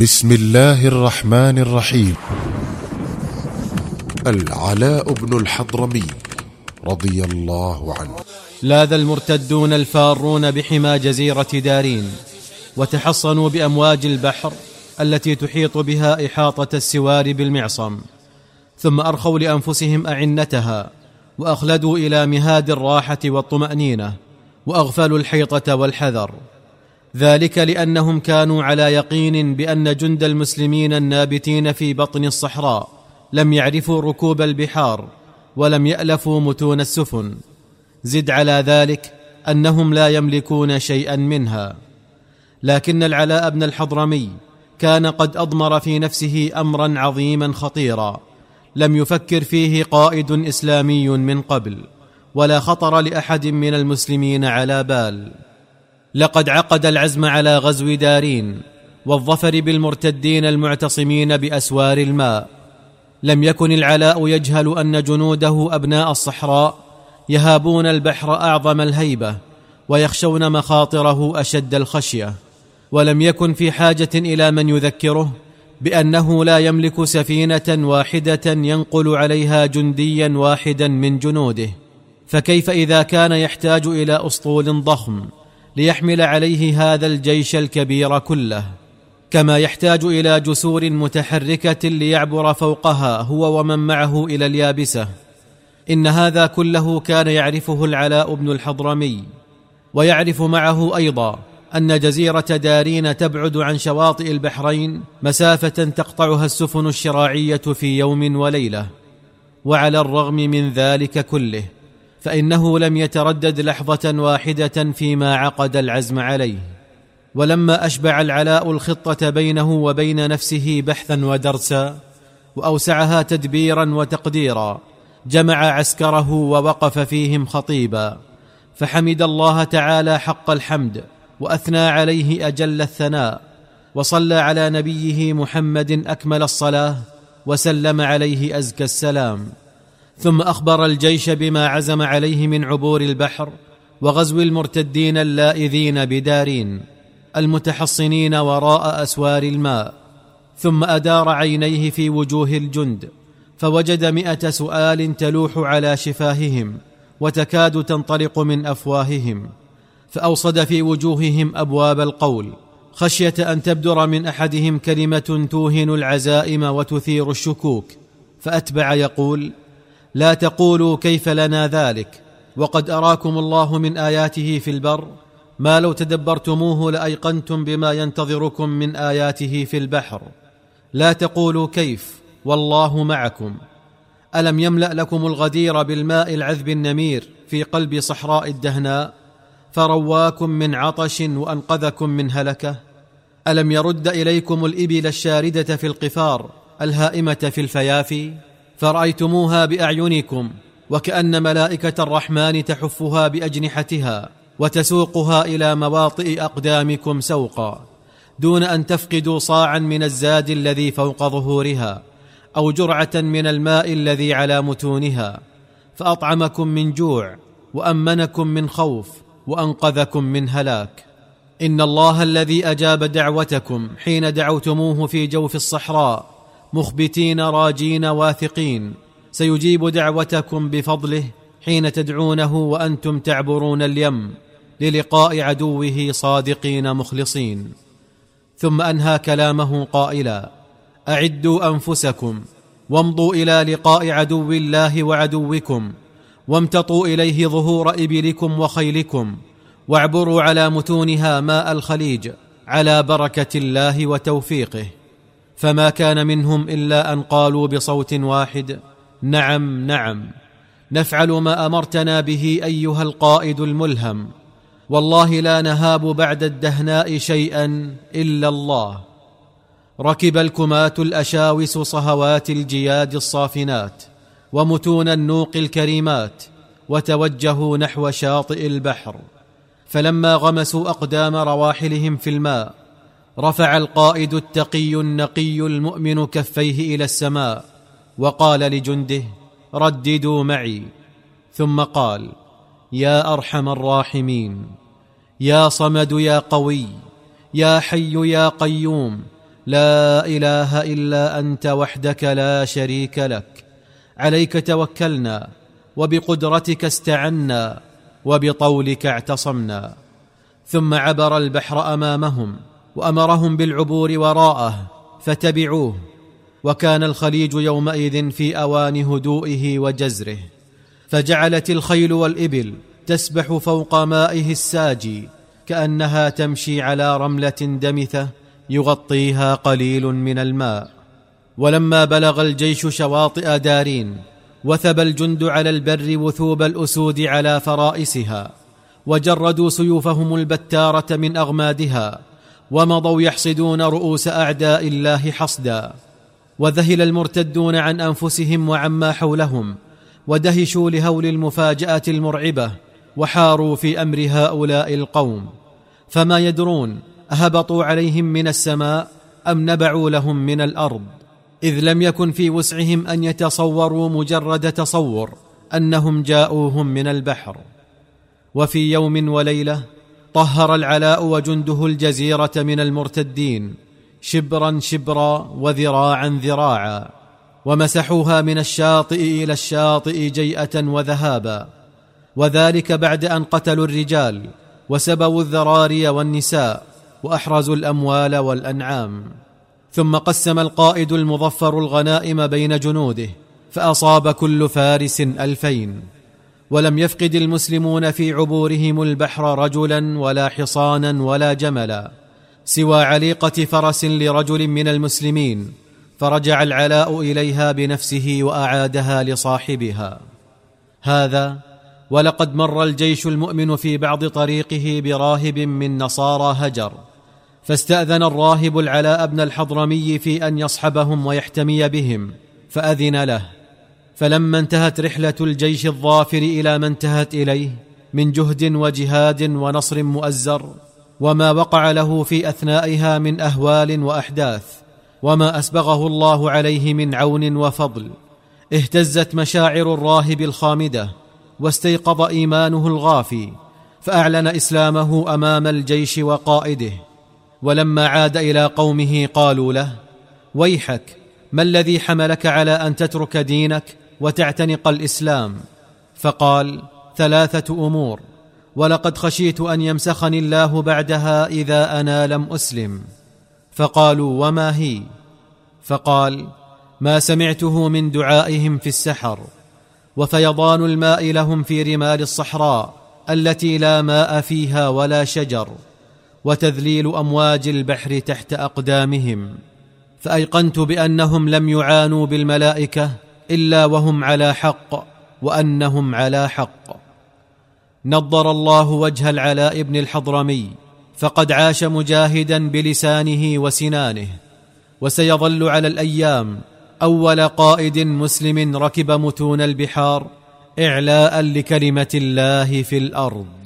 بسم الله الرحمن الرحيم. العلاء بن الحضرمي رضي الله عنه. لاذ المرتدون الفارون بحمى جزيرة دارين وتحصنوا بأمواج البحر التي تحيط بها إحاطة السوار بالمعصم. ثم أرخوا لأنفسهم أعنتها وأخلدوا إلى مهاد الراحة والطمأنينة وأغفلوا الحيطة والحذر. ذلك لأنهم كانوا على يقين بأن جند المسلمين النابتين في بطن الصحراء لم يعرفوا ركوب البحار ولم يألفوا متون السفن. زد على ذلك أنهم لا يملكون شيئا منها. لكن العلاء بن الحضرمي كان قد أضمر في نفسه امرا عظيما خطيرا. لم يفكر فيه قائد إسلامي من قبل ولا خطر لأحد من المسلمين على بال. لقد عقد العزم على غزو دارين والظفر بالمرتدين المعتصمين بأسوار الماء. لم يكن العلاء يجهل أن جنوده أبناء الصحراء يهابون البحر أعظم الهيبة ويخشون مخاطره أشد الخشية. ولم يكن في حاجة إلى من يذكره بأنه لا يملك سفينة واحدة ينقل عليها جنديا واحدا من جنوده. فكيف إذا كان يحتاج إلى أسطول ضخم؟ ليحمل عليه هذا الجيش الكبير كله كما يحتاج إلى جسور متحركة ليعبر فوقها هو ومن معه إلى اليابسة. إن هذا كله كان يعرفه العلاء بن الحضرمي ويعرف معه أيضا أن جزيرة دارين تبعد عن شواطئ البحرين مسافة تقطعها السفن الشراعية في يوم وليلة وعلى الرغم من ذلك كله. فإنه لم يتردد لحظة واحدة فيما عقد العزم عليه. ولما أشبع العلاء الخطة بينه وبين نفسه بحثا ودرسا وأوسعها تدبيرا وتقديرا جمع عسكره ووقف فيهم خطيبا. فحمد الله تعالى حق الحمد وأثنى عليه أجل الثناء. وصلى على نبيه محمد أكمل الصلاة وسلم عليه أزكى السلام. ثم أخبر الجيش بما عزم عليه من عبور البحر وغزو المرتدين اللائذين بدارين المتحصنين وراء أسوار الماء ثم أدار عينيه في وجوه الجند فوجد مائه سؤال تلوح على شفاههم وتكاد تنطلق من أفواههم فأوصد في وجوههم أبواب القول خشية أن تبدر من أحدهم كلمة توهن العزائم وتثير الشكوك فأتبع يقول لا تقولوا كيف لنا ذلك وقد أراكم الله من آياته في البر ما لو تدبرتموه لأيقنتم بما ينتظركم من آياته في البحر. لا تقولوا كيف والله معكم. ألم يملأ لكم الغدير بالماء العذب النمير في قلب صحراء الدهناء فرواكم من عطش وأنقذكم من هلكة؟ ألم يرد إليكم الإبل الشاردة في القفار الهائمة في الفيافي؟ فرأيتموها بأعينكم وكأن ملائكة الرحمن تحفها بأجنحتها وتسوقها إلى مواطئ أقدامكم سوقا دون أن تفقدوا صاعا من الزاد الذي فوق ظهورها أو جرعة من الماء الذي على متونها فأطعمكم من جوع وأمنكم من خوف وأنقذكم من هلاك. إن الله الذي أجاب دعوتكم حين دعوتموه في جوف الصحراء مخبتين راجين واثقين. سيجيب دعوتكم بفضله حين تدعونه وأنتم تعبرون اليم للقاء عدوه صادقين مخلصين. ثم أنهى كلامه قائلا أعدوا أنفسكم وامضوا إلى لقاء عدو الله وعدوكم وامتطوا إليه ظهور إبلكم وخيلكم واعبروا على متونها ماء الخليج على بركة الله وتوفيقه. فما كان منهم إلا أن قالوا بصوت واحد نعم نعم نفعل ما أمرتنا به أيها القائد الملهم. والله لا نهاب بعد الدهناء شيئا إلا الله. ركب الكماه الأشاوس صهوات الجياد الصافنات ومتون النوق الكريمات وتوجهوا نحو شاطئ البحر. فلما غمسوا أقدام رواحلهم في الماء رفع القائد التقي النقي المؤمن كفيه إلى السماء وقال لجنده رددوا معي. ثم قال يا أرحم الراحمين يا صمد يا قوي يا حي يا قيوم لا إله إلا أنت وحدك لا شريك لك. عليك توكلنا وبقدرتك استعنا وبطولك اعتصمنا. ثم عبر البحر أمامهم وأمرهم بالعبور وراءه فتبعوه. وكان الخليج يومئذ في أوان هدوئه وجزره. فجعلت الخيل والإبل تسبح فوق مائه الساجي كأنها تمشي على رملة دمثة يغطيها قليل من الماء. ولما بلغ الجيش شواطئ دارين وثب الجند على البر وثوب الأسود على فرائسها وجردوا سيوفهم البتارة من أغمادها ومضوا يحصدون رؤوس أعداء الله حصدا وذهل المرتدون عن أنفسهم وعما حولهم ودهشوا لهول المفاجاه المرعبة وحاروا في أمر هؤلاء القوم. فما يدرون أهبطوا عليهم من السماء أم نبعوا لهم من الأرض إذ لم يكن في وسعهم أن يتصوروا مجرد تصور أنهم جاءوهم من البحر. وفي يوم وليلة طهر العلاء وجنده الجزيرة من المرتدين شبرا شبرا وذراعا ذراعا ومسحوها من الشاطئ إلى الشاطئ جيئة وذهابا. وذلك بعد أن قتلوا الرجال وسبوا الذراري والنساء وأحرزوا الأموال والأنعام. ثم قسم القائد المظفر الغنائم بين جنوده فأصاب كل فارس ألفين. ولم يفقد المسلمون في عبورهم البحر رجلا ولا حصانا ولا جملا سوى عليقة فرس لرجل من المسلمين فرجع العلاء إليها بنفسه وأعادها لصاحبها. هذا ولقد مر الجيش المؤمن في بعض طريقه براهب من نصارى هجر فاستأذن الراهب العلاء بن الحضرمي في أن يصحبهم ويحتمي بهم فأذن له. فلما انتهت رحلة الجيش الظافر إلى ما انتهت إليه من جهد وجهاد ونصر مؤزر وما وقع له في أثنائها من أهوال وأحداث وما أسبغه الله عليه من عون وفضل اهتزت مشاعر الراهب الخامدة واستيقظ إيمانه الغافي فأعلن إسلامه أمام الجيش وقائده. ولما عاد إلى قومه قالوا له ويحك ما الذي حملك على أن تترك دينك؟ وتعتنق الإسلام. فقال ثلاثة أمور. ولقد خشيت أن يمسخني الله بعدها إذا أنا لم أسلم. فقالوا وما هي؟ فقال ما سمعته من دعائهم في السحر. وفيضان الماء لهم في رمال الصحراء التي لا ماء فيها ولا شجر. وتذليل أمواج البحر تحت أقدامهم. فأيقنت بأنهم لم يعانوا بالملائكة إلا وهم على حق وأنهم على حق. نضر الله وجه العلاء بن الحضرمي فقد عاش مجاهدا بلسانه وسنانه وسيظل على الأيام أول قائد مسلم ركب متون البحار اعلاء لكلمة الله في الأرض.